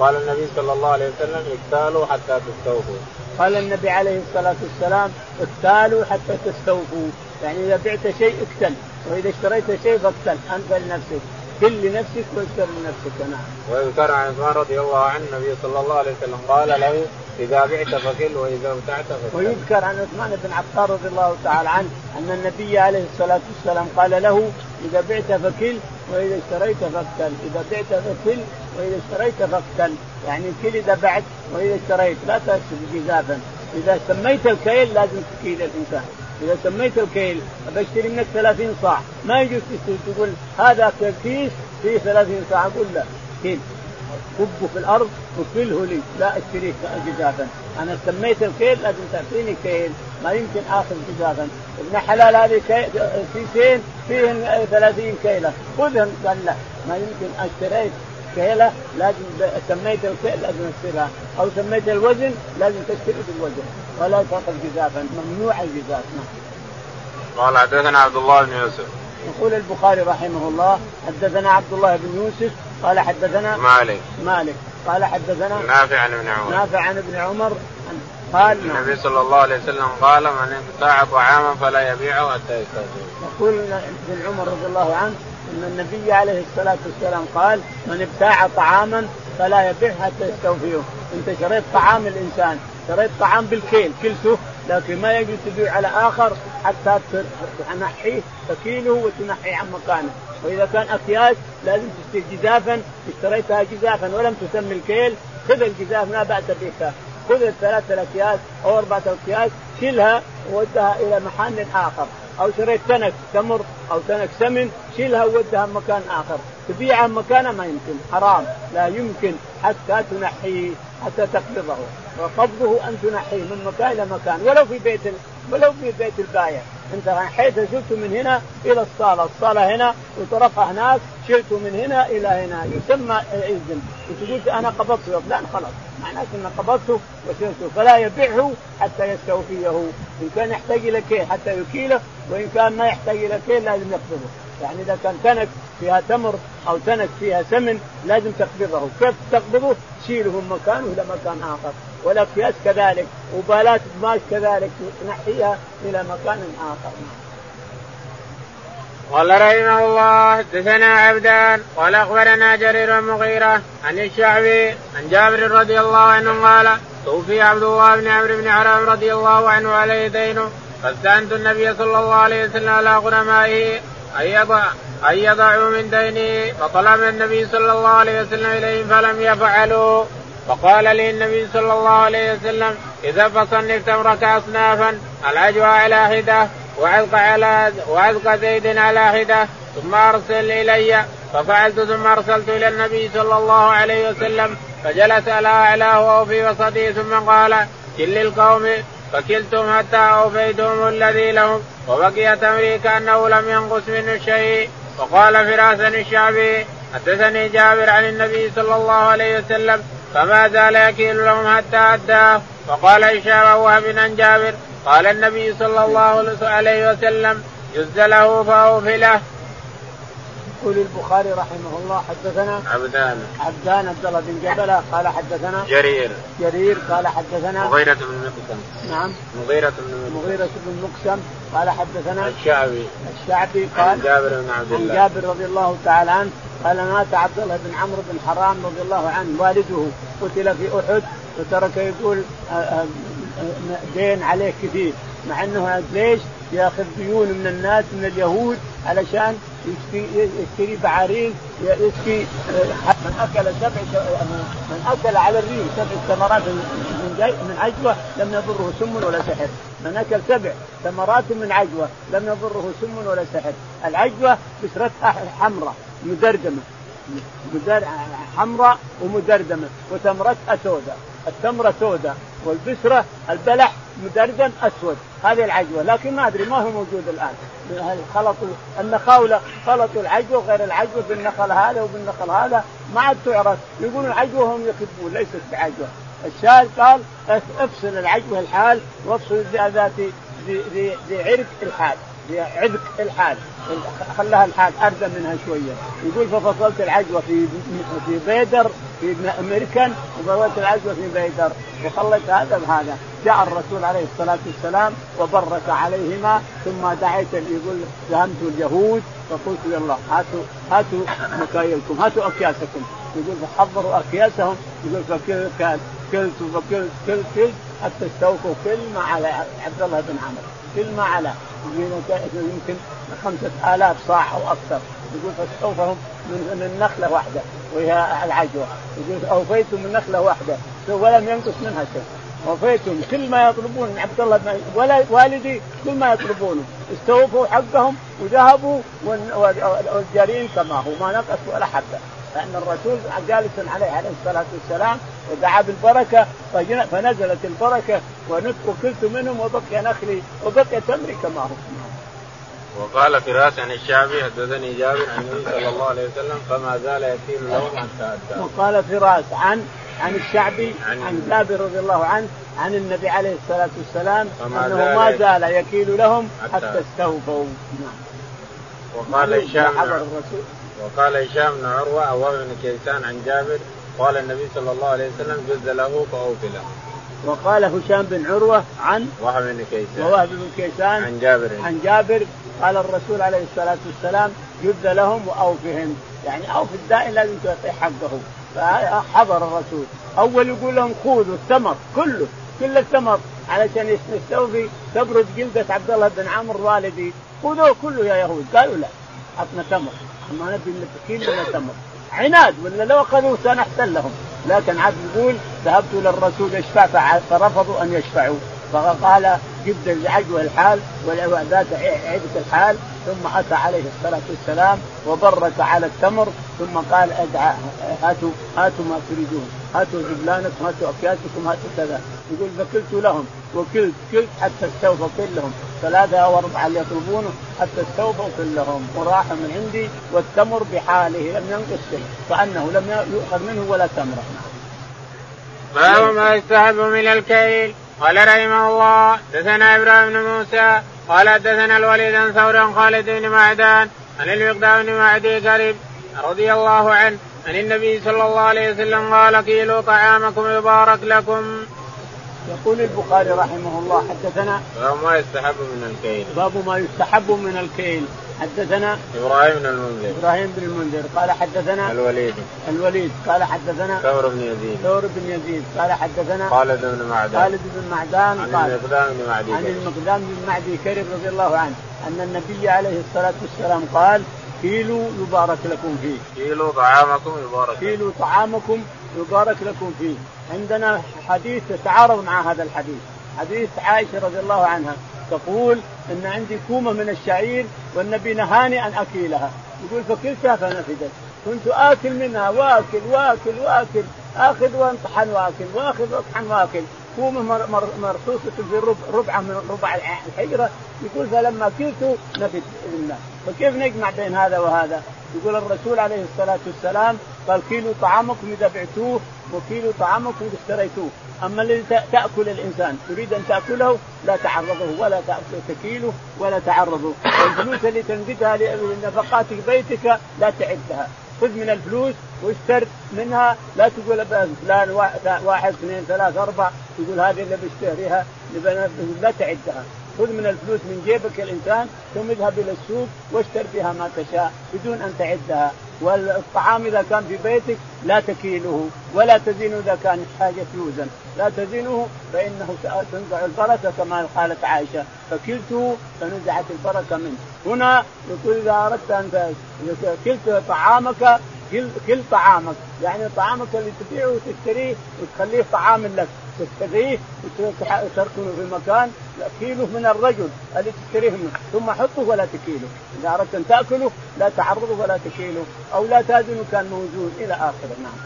قال النبي صلى الله عليه وسلم اقتالوا حتى تستوفوا. قال النبي عليه الصلاة والسلام اقتالوا حتى تستوفوا، يعني إذا بعت شيء اقتل، وإذا اشتريت شيء فاقتل أنت لنفسك، كل لنفسك واشتر لنفسك. نعم. ويذكر عن عثمان رضي الله عنه النبي صلى الله عليه وسلم قال له إذا بعت فكل وإذا ابتعت فكل. ويذكر عن عثمان بن عفان رضي الله تعالى عنه أن النبي عليه الصلاة والسلام قال له إذا بعت فكل وإذا اشتريت فاقتل، إذا بعت فكل وإذا اشتريت فاقتل، يعني كل إذا بعت وإذا اشتريت لا تكسب جزافا، إذا سميت الكيل لازم تكيل الإنسان، إذا سميت الكيل بشتري منك 30 صاع. ما يجوز تقول هذا كيس فيه 30 صاع. أقول لا. كيل. كبه في الأرض وكله لي. لا أشتريه جزافا. أنا سميت الكيل لازم تعطيني كيل. ما يمكن آخذ جزافا. ابن حلال هذه كيسين فيهن 30 كيلة. خذهم. قال لا. ما يمكن. أشتريت كيله لازم سميت الكيل لازم اشتريها أو سميت الوزن لازم تشتري بالوزن ولا تأخذ جزافا ممنوع الجزاف. نعم. قال حدثنا عبد الله بن يوسف. يقول البخاري رحمه الله حدثنا عبد الله بن يوسف قال حدثنا مالك. مالك. قال حدثنا نافع عن ابن عمر. نافع عن ابن عمر. قال النبي صلى الله عليه وسلم قال من ابتاع طعاما فلا يبيعه حتى يستوفيه. يقول ابن عمر رضي الله عنه أن النبي عليه الصلاة والسلام قال من ابتاع طعاما فلا يبيع حتى يستوفيه، أنت شريت طعام الإنسان، شريت طعام بالكيل كلته لكن ما يجوز تبيع على آخر حتى تنحيه تكيله وتنحيه عن مكانه، وإذا كان أكياس لازم تشتري جزافا اشتريتها جزافا ولم تسمي الكيل خذ الجزاف ما بعد بها خذ الثلاثة الأكياس أو أربعة اكياس شيلها وودها إلى محل آخر. أو شريت تنك تمر أو تنك سمن شيلها وودها مكان آخر. تبيعها مكانها ما يمكن حرام. لا يمكن حتى تنحيه حتى تقبضه. وقبضه أن تنحيه من مكان إلى مكان ولو في بيت ولو في بيت البايع. أنت حيث شلته من هنا إلى الصالة، الصالة هنا وطرفها هناك شلته من هنا إلى هنا يسمى اذن وتقول أنا قبضته لا خلاص. معناته ان قبضته وشلته فلا يبيعه حتى يستوفيه. إن كان يحتاج إلى كيل حتى يكيله وإن كان ما يحتاج إلى كيل لازم يقبضه. يعني إذا كان تنك فيها تمر أو تنك فيها سمن لازم تقبضه. كيف تقبضه؟ تشيله من مكانه إلى مكان آخر. والأكياس كذلك وبالات قماش كذلك تنحيها إلى مكان آخر. قال رحمه الله حدثنا عبدان قال أخبرنا جرير المغيرة عن الشعبي عن جابر رضي الله عنه قال توفي عبد الله بن عمرو بن حرام رضي الله عنه عليه دينه فاستعنت النبي صلى الله عليه وسلم على غنمائه أن يضع أن يضعوا من دينه فطلب النبي صلى الله عليه وسلم إليهم فلم يفعلوا. فقال لي النبي صلى الله عليه وسلم إذا فصنف تمرك اصنافا العجوى على حدة وعلق على وعلق زيد على حدة ثم أرسل إلي. ففعلت ثم أرسلت إلى النبي صلى الله عليه وسلم فجلس على اعلاه وهو في وسطه ثم قال كل القوم فكلتم حتى اوفيتهم الذي لهم وبقي تمري كأنه لم ينقص منه شيء وقال فراس الشعبي حدثني جابر عن النبي صلى الله عليه وسلم فما زال يكيل لهم حتى اداه وقال هشام وهب عن جابر قال النبي صلى الله عليه وسلم جز له فأوفي له. يقول البخاري رحمه الله حدثنا عبدان. عبدان عبد الله بن جبله قال حدثنا جرير. جرير قال حدثنا مغيرة بن مقسم. نعم. مغيرة بن مقسم. مغيرة بن مقسم قال حدثنا الشعبي. الشعبي قال عن جابر بن عبد عن الله. جابر رضي الله تعالى عنه قال مات عبد الله بن عمرو بن حرام رضي الله عنه. والده قتل في أحد وترك يقول آه، آه، دين عليه كثير. مع أنه ليش؟ ياخذ ديون من الناس من اليهود علشان يشتري بعارين يشتري من أكل سبع من أكل على الريح سبع ثمرات من من عجوة لم يضره سم ولا سحر، من أكل سبع ثمرات من عجوة لم يضره سم ولا سحر، العجوة بشرتها حمراء مدردمة. حمراء ومدردمة وتمرتها سوداء. التمرة سوداء والبسره البلح مدردم أسود هذه العجوة لكن ما أدري ما هو موجود الآن. خلطوا النخاوله خلطوا العجوة غير العجوة بالنخل هذا وبالنخل هذا. ما عاد تعرف يقولون العجوة هم يكذبون ليست بعجوة. الشاهد قال افصل العجوة الحال وافصل ذات ذي عرق الحال. بعذق الحال. خلاها الحال اردى منها شوية. يقول ففصلت العجوه في في بيدر في أمريكان وفصلت العجوه في بيدر. وخليت هذا بهذا. جاء الرسول عليه الصلاة والسلام وبرك عليهما ثم دعيت يقول فهمت اليهود فقلت يلا هاتوا هاتوا مكايلكم هاتوا أكياسكم. يقول فحضروا أكياسهم. يقول فكل كلت وكلت كلت كلت حتى استوفوا كل ما على عبد الله بن عمرو. كل ما على. يمكن خمسة آلاف صاع أو أكثر. يقول فاستوفهم من النخلة واحدة وهي العجوة. يقول أوفيتم من نخلة واحدة. ولم ينقص منها شيء. وفيتم كل ما يطلبون من عبد الله بن ولا والدي كل ما يطلبونه. استوفوا حقهم وذهبوا والجارين كما هو. ما نقص ولا حبة. لأن الرسول جالس عليه عليه الصلاة والسلام ودعا بالبركة فنزلت البركة وكلت منهم وبقي نخلي وبقي تمري كما هو وقال فراس عن الشعبي حدثني جابر عن النبي صلى الله عليه وسلم فما زال يكيل لهم حتى اتى. وقال فراس عن عن الشعبي عن, عن جابر رضي الله عنه عن النبي عليه الصلاة والسلام أنه ما زال يكيل لهم حتى استوفوا. نعم. وقال هشام وقال هشام بن عروة أو بن كيسان عن جابر قال النبي صلى الله عليه وسلم جز له فاوفي له. وقال هشام بن عروة عن وهب بن كيسان. ووهب بن كيسان عن جابر. عن جابر قال الرسول عليه الصلاة والسلام جد لهم وأوفهم. يعني أوف الدائن لازم تعطيه حقه فحضر الرسول. أول يقول لهم خذوا الثمر كله كل الثمر علشان يستوفي تبرد جلدة عبد الله بن عمرو والدي. خذوه كله يا يهود. قالوا لا عطنا تمر ما نبي كيل من تمر عناد ولا لو أخذوا سنحتل لهم. لكن عاد يقول ذهبت للرسول يشفع فرفضوا أن يشفعوا. فقال جبت العجوه الحال ذات عدة الحال ثم أتى عليه الصلاة والسلام وبرك على التمر ثم قال ادعى هاتوا هاتوا ما تريدون هاتوا جبلانكم هاتوا أكياسكم هاتوا كذا. يقول فكلت لهم وكلت كلت حتى استوفوا كلهم ثلاثة أو أربعة اللي يطلبونه حتى استوفوا كلهم وراحوا من عندي والتمر بحاله لم ينقص شيء كأنه لم يؤخذ منه ولا تمرة. باب ما يستحب من الكيل. قال رحمه الله دثنا إبراهيم بن موسى قال دثنا الوليد عن ثور عن خالد بن معدان عن المقدام بن معدي قريب رضي الله عنه عن النبي صلى الله عليه وسلم قال كيلوا طعامكم يبارك لكم. يقول البخاري رحمه الله حدثنا باب ما يستحب من الكيل. باب ما يستحب من الكيل. حدثنا إبراهيم بن المنذر. إبراهيم بن المنذر. قال حدثنا الوليد. الوليد. قال حدثنا ثور بن يزيد. ثور بن يزيد. قال حدثنا خالد بن معدان. خالد بن معدان. عن قال المقدام بن معدي عن المقدام بن معدي كرب رضي الله عنه أن النبي عليه الصلاة والسلام قال كيلو يبارك لكم فيه. كيلو طعامكم يبارك كيلو طعامكم يبارك لكم فيه. عندنا حديث يتعارض مع هذا الحديث. حديث عائشة رضي الله عنها تقول إن عندي كومة من الشعير والنبي نهاني أن أكيلها. يقول فكلتها فنفدت كنت آكل منها وآكل وآكل وآكل. آخذ وانطحن وآكل وآخذ واطحن وآكل. كومة مرصوصة في ربع من ربع الحجرة. يقول فلما كلت نفد باذن فكيف نجمع بين هذا وهذا؟ يقول الرسول عليه الصلاة والسلام قال كيلوا طعامكم إذا بعتوه وكيلوا طعامكم إذا اشتريتوه. أما الذي تأكل الإنسان تريد أن تأكله لا تعرضه ولا تكيله ولا تعرضه. والفلوس اللي تنفقها لنفقات بيتك لا تعدها. خذ من الفلوس واشتر منها. لا تقول فلان واحد اثنين ثلاث أربع تقول هذه اللي بشتريها لا تعدها. خذ من الفلوس من جيبك الإنسان ثم اذهب إلى السوق واشتر فيها ما تشاء بدون أن تعدها. والطعام إذا كان في بيتك لا تكيله ولا تزينه إذا كان حاجة يوزن. لا تزينه فإنه تنزع البركه كما قالت عائشة. فكلته فنزعت البركه منه. هنا يقول إذا أردت أن كلت طعامك كل كل طعامك. يعني طعامك اللي تبيعه وتشتريه وتخليه طعام لك. تشتريه وتركنه في مكان كيلو من الرجل اللي تشتريه منه ثم حطه ولا تكيله. إذا أردت أن تأكله لا تعرضه ولا تكيله أو لا تازنه كان موجود إلى آخره. نعم.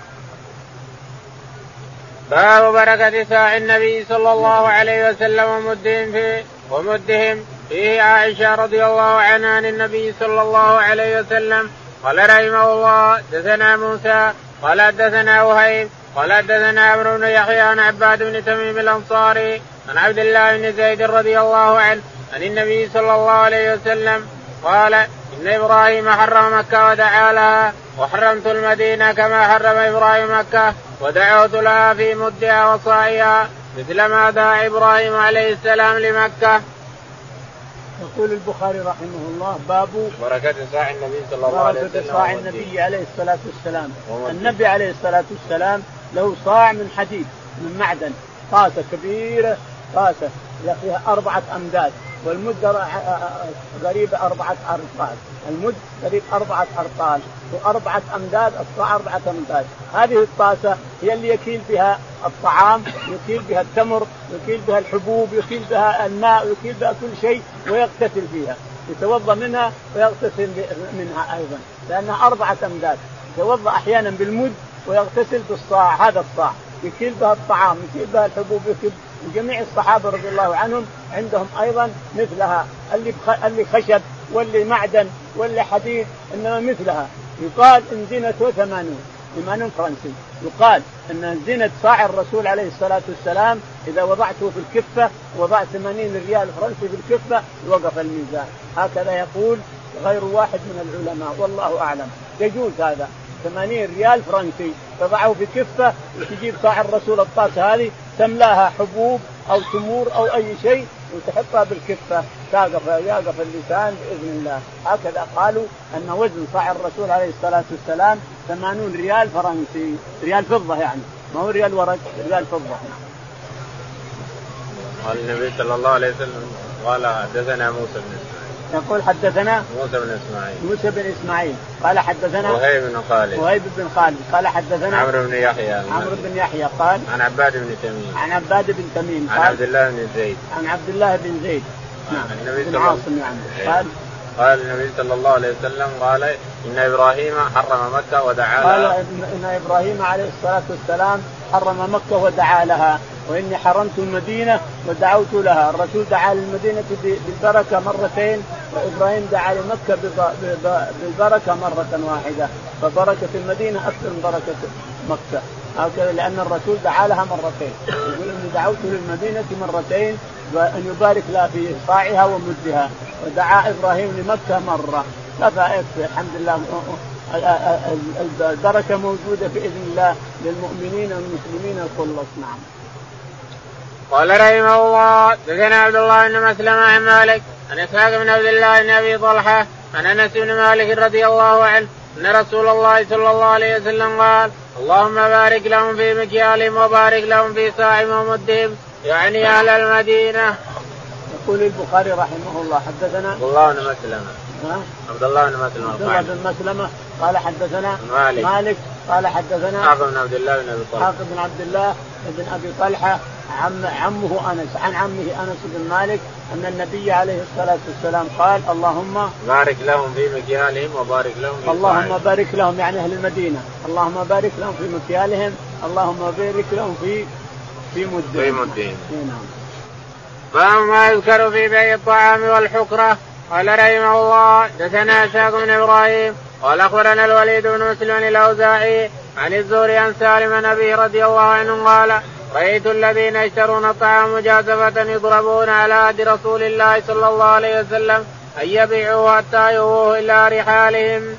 باب بركة ساع النبي صلى الله عليه وسلم ومدهم فيه ومدهم. فيه عائشة رضي الله عنها عن النبي صلى الله عليه وسلم. قال رحمه الله دثنا موسى قال دثنا وهيب قال دثنا عمرو بن يحيى عن عباد بن تميم الأنصاري عن عبد الله بن زيد رضي الله عنه عن النبي صلى الله عليه وسلم قال إن إبراهيم حرم مكة ودعا لها وحرمت المدينة كما حرم إبراهيم مكة ودعوت لها في مدها وصائها مثل ما دعا إبراهيم عليه السلام لمكة. يقول البخاري رحمه الله باب بركة صاع النبي صلى الله عليه وسلم بركة صاع النبي عليه الصلاة والسلام. النبي عليه الصلاة والسلام له صاع من حديد من معدن طاسة كبيرة طاسة فيها أربعة أمداد والمد قريب أربعة أرطال. المد قريب أربعة أرطال وأربعة أمداد الصاع أربعة أمداد. هذه الطاسة هي اللي يكيل بها الطعام يكيل بها التمر يكيل بها الحبوب يكيل بها الماء يكيل بها كل شيء ويغتسل فيها. يتوضأ منها ويغتسل منها أيضا لأنها أربعة أمداد. يتوضأ أحيانا بالمد ويغتسل بالصاع هذا الصاع. يكيل بها الطعام يكيل بها الحبوب يكيل وجميع الصحابة رضي الله عنهم عندهم أيضا مثلها. اللي اللي خشب واللي معدن واللي حديد إنما مثلها. يقال إن زينته ثمانون ثمانون فرنسي. يقال إن زينة صاع الرسول عليه الصلاة والسلام إذا وضعته في الكفة وضعت 80 ريال فرنسي في الكفة وقف الميزان. هكذا يقول غير واحد من العلماء والله أعلم. يجوز هذا. 80 ريال فرنسي. تضعه في كفة وتجيب صاع الرسول الطاسه هذه تملاها حبوب أو تمور أو أي شيء وتحطها بالكفة. تقف يقف اللسان بإذن الله. هكذا قالوا أن وزن صاع الرسول عليه الصلاة والسلام 80 ريال فرنسي. ريال فضة يعني. ما هو ريال ورق ريال فضة. قال النبي صلى الله عليه وسلم قال حدثنا موسى بن يقول حدثنا موسى بن إسماعيل. موسى بن إسماعيل. قال حدثنا وهيب بن خالد. وهيب بن خالد. قال حدثنا عمرو بن يحيى. عمرو بن يحيى. قال عن عباد بن تميم. عن عباد بن تميم. عن عبد الله بن زيد. عن عبد الله بن زيد. نعم. النبي بن عاصم يعني. إيه. قال قال النبي صلى الله عليه وسلم قال إن إبراهيم حرم مكة ودعا لها. قال ان إبراهيم عليه الصلاة والسلام حرم مكة ودعا لها. وإني حرمت المدينة ودعوت لها، الرسول دعا للمدينة بالبركة مرتين. وابراهيم دعا لمكة بالبركة مرة واحدة، فبركة المدينة أكثر من بركة مكة، هكذا لأن الرسول دعا لها مرتين، يقول إني دعوت للمدينة مرتين وأن يبارك لها في صاعها ومدها، ودعا إبراهيم لمكة مرة، كفى يكفي الحمد لله البركة موجودة بإذن الله للمؤمنين والمسلمين الخلص نعم. قال رحمه الله دثنا عبد الله بن مسلم عن مالك عن إسحاق بن عبد الله بن أبي طلحة عن أنس بن مالك رضي الله عنه أن رسول الله صلى الله عليه وسلم قال اللهم بارك لهم في مكيالهم وبارك لهم في صاعهم ومدهم يعني أهل المدينة. يقول البخاري رحمه الله حدثنا عبد الله بن مسلمه عبد الله بن مسلمه عبد الله بن مسلمة قال حدثنا مالك. مالك قال حدثنا حافظ بن عبد الله بن أبي طلحة. حافظ بن عبد الله بن أبي طلحة عم عمه أنس عن عمه أنس بن مالك أن النبي عليه الصلاة والسلام قال اللهم بارك لهم في مكيالهم وبارك لهم في اللهم بارك لهم يعني أهل المدينة. اللهم بارك لهم في مكيالهم اللهم بارك لهم في في مدهم في مدهم نعم. باب ما يذكر في بيع الطعام والحكرة قال رحمه الله دثنا إسحاق بن إبراهيم قال أخبرنا الوليد بن مسلم الأوزاعي عن الزهري عن سالم النبي رضي الله عنه قال رأيت الذين يشترون الطعام مجازفه يضربون على عهد رسول الله صلى الله عليه وسلم أن يبيعوه حتى يووه إلى رحالهم.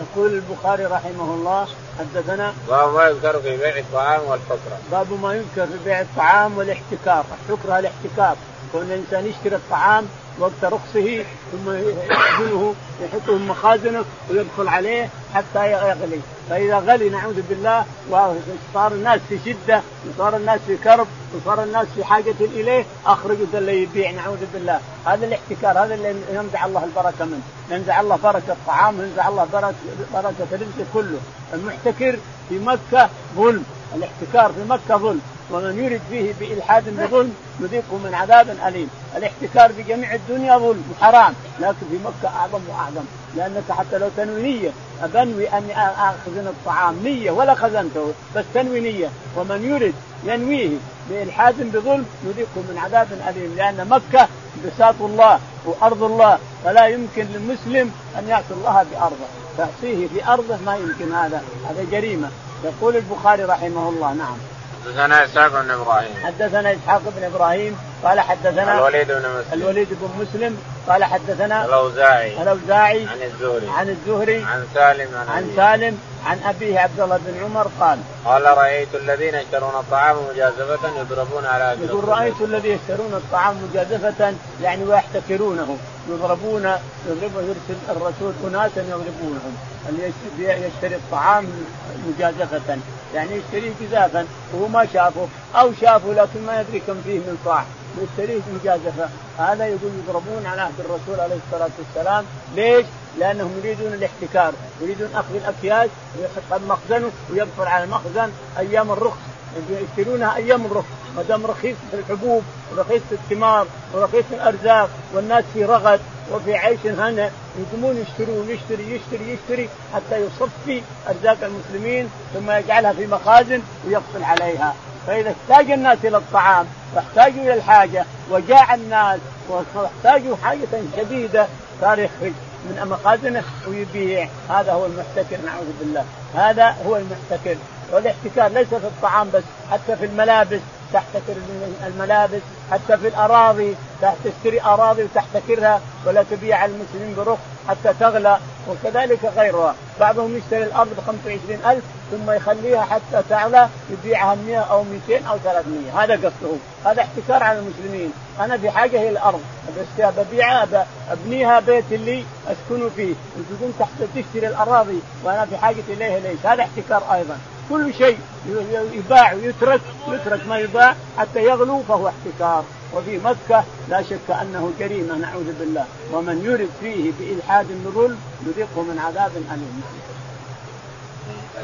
يقول البخاري رحمه الله حدثنا باب ما يذكر في بيع الطعام والحكرة باب ما يذكر في بيع الطعام والاحتكار الحكرة الاحتكار كون الإنسان يشتري الطعام وقت رخصه ثم يحمله يحطه في مخازنه ويدخل عليه حتى يغلي. فإذا غلي نعوذ بالله وصار الناس في شدة وصار الناس في كرب وصار الناس في حاجة إليه اخرجوا اللي يبيع نعوذ بالله. هذا الاحتكار هذا اللي ينزع الله البركة منه. ينزع الله بركة الطعام وينزع الله بركه بركة الرزق كله. المحتكر في مكة ظلم. الاحتكار في مكة ظلم ومن يرد فيه بإلحاد بظلم نذيقه من عذاب أليم. الاحتكار في جميع الدنيا ظلم وحرام لكن في مكة أعظم وأعظم. لأنك حتى لو تنوي نية أبنوي أني أخزن الطعام. نية ولا خزنته بس تنوي نية. ومن يرد ينويه بإلحاد بظلم نذيقه من عذاب أليم. لأن مكة بساط الله وأرض الله. فلا يمكن للمسلم أن يعصي الله بأرضه. تعصيه في أرضه ما يمكن هذا. هذا جريمة. يقول البخاري رحمه الله نعم. حدثنا إسحاق بن إبراهيم. حدثنا إسحاق بن إبراهيم قال حدثنا الوليد بن مسلم. الوليد بن مسلم قال حدثنا الأوزاعي. الأوزاعي عن الزهري. عن الزهري. عن سالم عن, عن سالم عن أبيه عبد الله بن عمر قال قال رأيت الذين يشترون الطعام مجازفة يضربون على يقول رأيت الذين يشترون الطعام مجازفة يعني ويحتكرونه يضربون يضربون يرسل الرسول اناسا يضربونهم. اللي يشتري الطعام مجازفة يعني يشتريه جزافا وهو ما شافه. أو شافه لكن ما يدري كم فيه من صاع يشتريه مجازفة. هذا يقول يضربون على عهد الرسول عليه الصلاة والسلام. ليش؟ لأنهم يريدون الاحتكار يريدون أخذ الأكياس ويحط مخزنه ويدخل على المخزن أيام الرخص. يشترونها أيام الرخص ما دام رخيص الحبوب ورخيص الثمار ورخيص الأرزاق والناس في رغد وفي عيش هنا يقومون يشترون يشتري يشتري يشتري حتى يصفي أرزاق المسلمين ثم يجعلها في مخازن ويقفل عليها. فإذا احتاج الناس إلى الطعام واحتاجوا إلى الحاجة وجاع الناس واحتاجوا حاجة شديدة صار يخرج من مخازنه ويبيع. هذا هو المحتكر نعوذ بالله. هذا هو المحتكر. والاحتكار ليس في الطعام بس حتى في الملابس تحتكر الملابس حتى في الأراضي تشتري أراضي وتحتكرها ولا تبيع المسلمين برخص حتى تغلى وكذلك غيرها. بعضهم يشتري الأرض ب 25000 ثم يخليها حتى تعلى يبيعها 100 أو 200 أو 300 هذا قصده. هذا احتكار على المسلمين. أنا في حاجة إلى الأرض. ببيعها أبنيها بيت اللي اسكن فيه. وتقوم تحت تشتري الأراضي. وأنا في حاجة إليها ليش؟ هذا احتكار أيضا. كل شيء يباع ويترك يترك ما يباع حتى يغلو فهو احتكار. وفي مكة لا شك أنه جريمة نعوذ بالله. ومن يرد فيه بإلحاد بظلم يذيقه من عذاب أليم.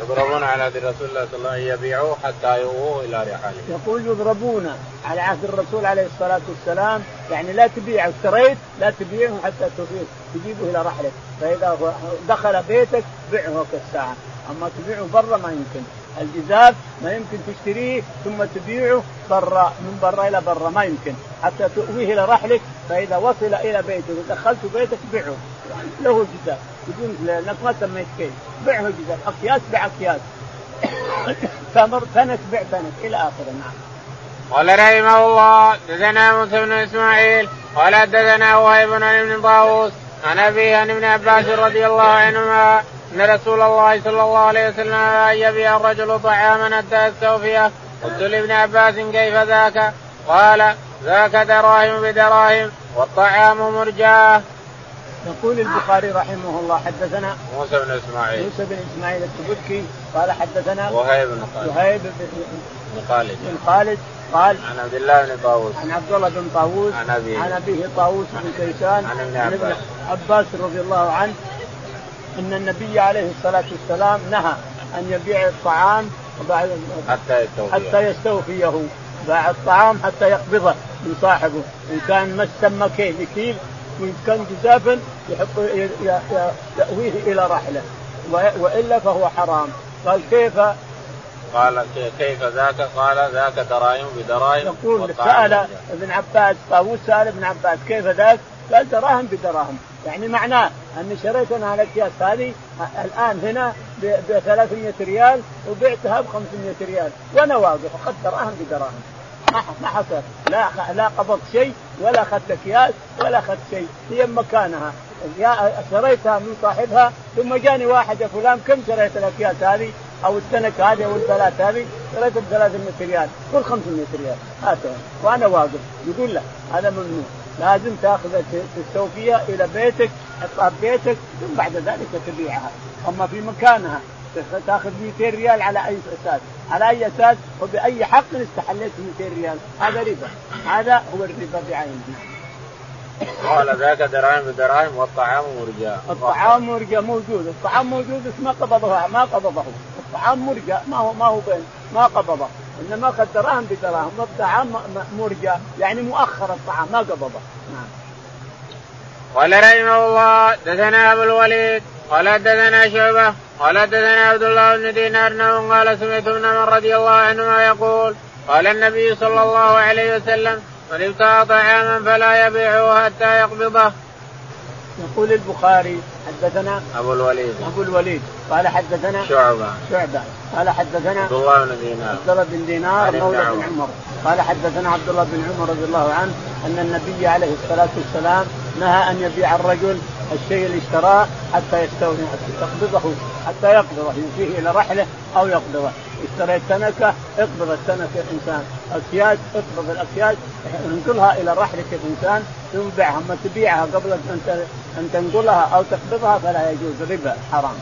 يضربون على عهد رسول الله صلى الله عليه وسلم يبيعوه حتى يووه إلى رحاله. يقول يضربون على عهد الرسول عليه الصلاة والسلام يعني لا تبيع اشتريت لا تبيعه حتى تجيبه إلى رحلك فإذا دخل بيتك بيعه كالساعه أما تبيعه برا ما يمكن. الجزاف ما يمكن تشتريه ثم تبيعه برا من برا إلى برا ما يمكن. حتى تؤويه إلى رحلك فإذا وصل إلى بيتك ودخلت بيتك بيعه له جزاف بدون لأنك ما سميت كيف بيعه جزاف أكياس بيع أكياس. تمر فنك بيع فنك إلى آخره. نعم. قال رحمه الله دثنا موسى بن إسماعيل قال دثنا وهيب بن طاووس عن ابي عن ابن عباس رضي الله عنهما إن رسول الله صلى الله عليه وسلم ان يبيع الرجل طعاما حتى يستوفيه. قلت لابن عباس كيف ذاك؟ قال ذاك دراهم بدراهم والطعام مرجاه. يقول البخاري رحمه الله حدثنا موسى بن إسماعيل. موسى بن إسماعيل التبكي. قال حدثنا وهيب بن خالد. وهيب بن خالد. بن خالد قال عن عبد الله بن طاووس. عن عبد الله بن طاووس عن أبيه. عن أبيه طاووس بن كيسان عن ابن عباس. عباس رضي الله عنه إن النبي عليه الصلاة والسلام نهى أن يبيع الطعام حتى يستوفيه. حتى يستوفيه. باع الطعام حتى يقبضه من صاحبه. إن كان مس سمكين بكيل وإن كان جزافا يحط يأويه إلى رحله. وإلا فهو حرام. قال كيف؟ قال كيف ذاك؟ قال ذاك دراهم بدراهم يقول سأل ابن عباس طاووس سأل ابن عباس كيف ذاك؟ قال دراهم بدراهم. يعني معناه اني شريت أنا الأكياس هذه الآن هنا ب 300 ريال وبعتها ب 500 ريال. وأنا واقف أخذت دراهم بدراهم. ما حصل. لا لا قبضت شيء ولا أخذت أكياس ولا أخذت شيء. هي مكانها. شريتها من صاحبها ثم جاني واحد يا فلان كم شريت الأكياس هذه؟ أو السنك هذه أو الثلاث هذه؟ شريتها ب 300 ريال. قل 500 ريال. هاتها وأنا واقف. يقول لا هذا ممنوع. لازم تاخذ تستوفيها إلى بيتك تحطها بيتك ثم بعد ذلك تبيعها. أما في مكانها تاخذ 200 ريال على أي أساس؟ على أي أساس؟ وباي حق استحليت 200 ريال؟ هذا ربا. هذا هو الربا بعينه. قال ذاك دراهم بدراهم والطعام مرجى. الطعام مرجى موجود. الطعام موجود بس ما قبضه ما قبضه. الطعام مرجى ما هو ما هو بين ما قبضه. إنما اخذ دراهم بدراهم والطعام مرجى يعني مؤخر الطعام ما قبضه. نعم. قال رحمه الله دثنا أبو الوليد قال دثنا شعبة قال دثنا عبد الله بن دينار قال سمعت ابن عمر رضي الله عنهما يقول قال النبي صلى الله عليه وسلم من ابتاع طعاما فلا يبيعه حتى يقبضه. يقول البخاري حدثنا أبو الوليد. أبو الوليد. قال حدثنا شعبة. شعبة. قال حدثنا عبد الله بن دينار. عبد الله بن دينار مولى بن عمر. قال حدثنا عبد الله بن عمر رضي الله عنه أن النبي عليه الصلاة والسلام نهى أن يبيع الرجل الشيء اللي اشتراه حتى يستوفي يقبضه حتى يقبضه يمشيه إلى رحلة أو يقبضه اشتريت سمكة اقبض السمكة انسان اكياس اقبض الاكياس انقلها إلى رحلة الإنسان ثم أما تبيعها قبل أن أن تنقلها أو تقبضها فلا يجوز. ربا حرام.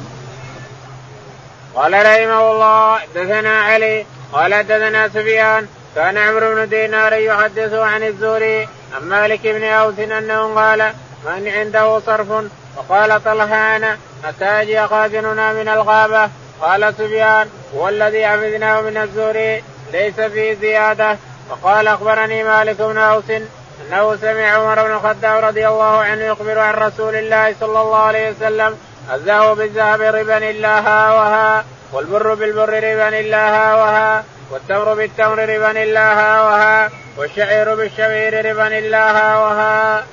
قال رحمه الله حدثنا علي قال حدثنا سفيان كان عمرو بن دينار يحدث عن الزهري عن مالك بن أوس أنه قال من عنده صرف؟ أنا حتى يجي خازننا من الغابة؟ قال سفيان هو الذي حفظناه من الزهري ليس فيه زيادة. وقال أخبرني مالك بن أوس أنه سمع عمر بن الخطاب رضي الله عنه يخبر عن رسول الله صلى الله عليه وسلم الذهب بالذهب ربا إلا ها وها والبر بالبر ربا إلا ها وها والتمر بالتمر ربا إلا ها وها والشعير بالشعير ربا إلا ها وها.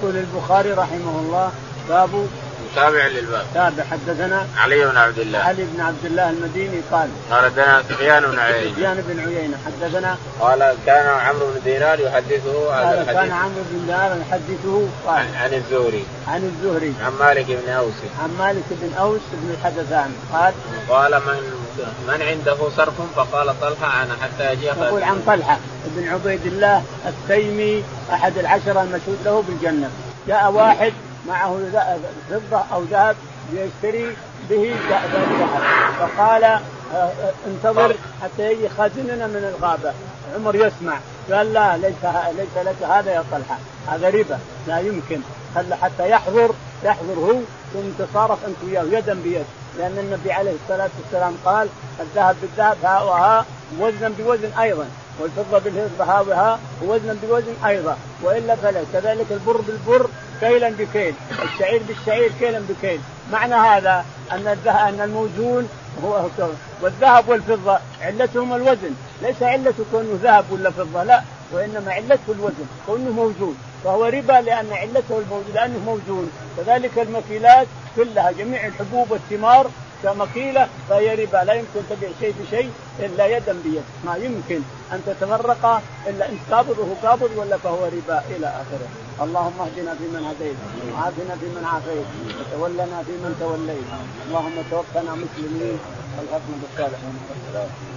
يقول البخاري رحمه الله باب تابع للباب. تابع حدثنا علي بن عبد الله. علي بن عبد الله المديني قال قال حدثنا سفيان بن عيينة. سفيان بن عيينة حدثنا قال كان عمرو بن دينار يحدثه هذا الحديث. كان عمرو بن دينار يحدثه قال عن الزهري. عن الزهري. عن مالك بن أوس. عن مالك بن أوس بن الحدثان قال قال من من عنده صرف فقال طلحة أنا حتى يجي يقول عن طلحة بن عبيد الله التيمي أحد العشرة المشهود له بالجنة. جاء واحد معه فضة أو ذهب ليشتري به ذهب فقال آه، آه، انتظر حتى يجي خازننا من الغابة. عمر يسمع قال لا ليس ليس لك هذا يا طلحة هذا ربا لا يمكن. خلى حتى يحضر يحضر هو ثم تصارف أنت وياه يدا بيد. لأن النبي عليه الصلاة والسلام قال الذهب بالذهب ها وها وزنا بوزن أيضا. والفضة بالفضة ها وها ووزنا بوزن أيضا. وإلا فلا كذلك البر بالبر كيلا بكيل الشعير بالشعير كيلا بكيل. معنى هذا أن الذهب أن الموزون هو والذهب والفضة علتهم الوزن. ليس علته كونه ذهب ولا فضة لا. وإنما علته الوزن كونه موزون. فهو ربا لأن علته الموزون لأنه موزون. كذلك المكيلات كلها جميع الحبوب والثمار كمكيلة فهي ربا لا يمكن تبيع شيء بشيء إلا يدا بيد. ما يمكن أن تتفرق إلا أنت قابض وهو قابض ولا فهو ربا إلى آخره. اللهم اهدنا فيمن هديت وعافنا فيمن عافيت وتولنا فيمن توليت. اللهم توفنا مسلمين والحكم بالصالحين.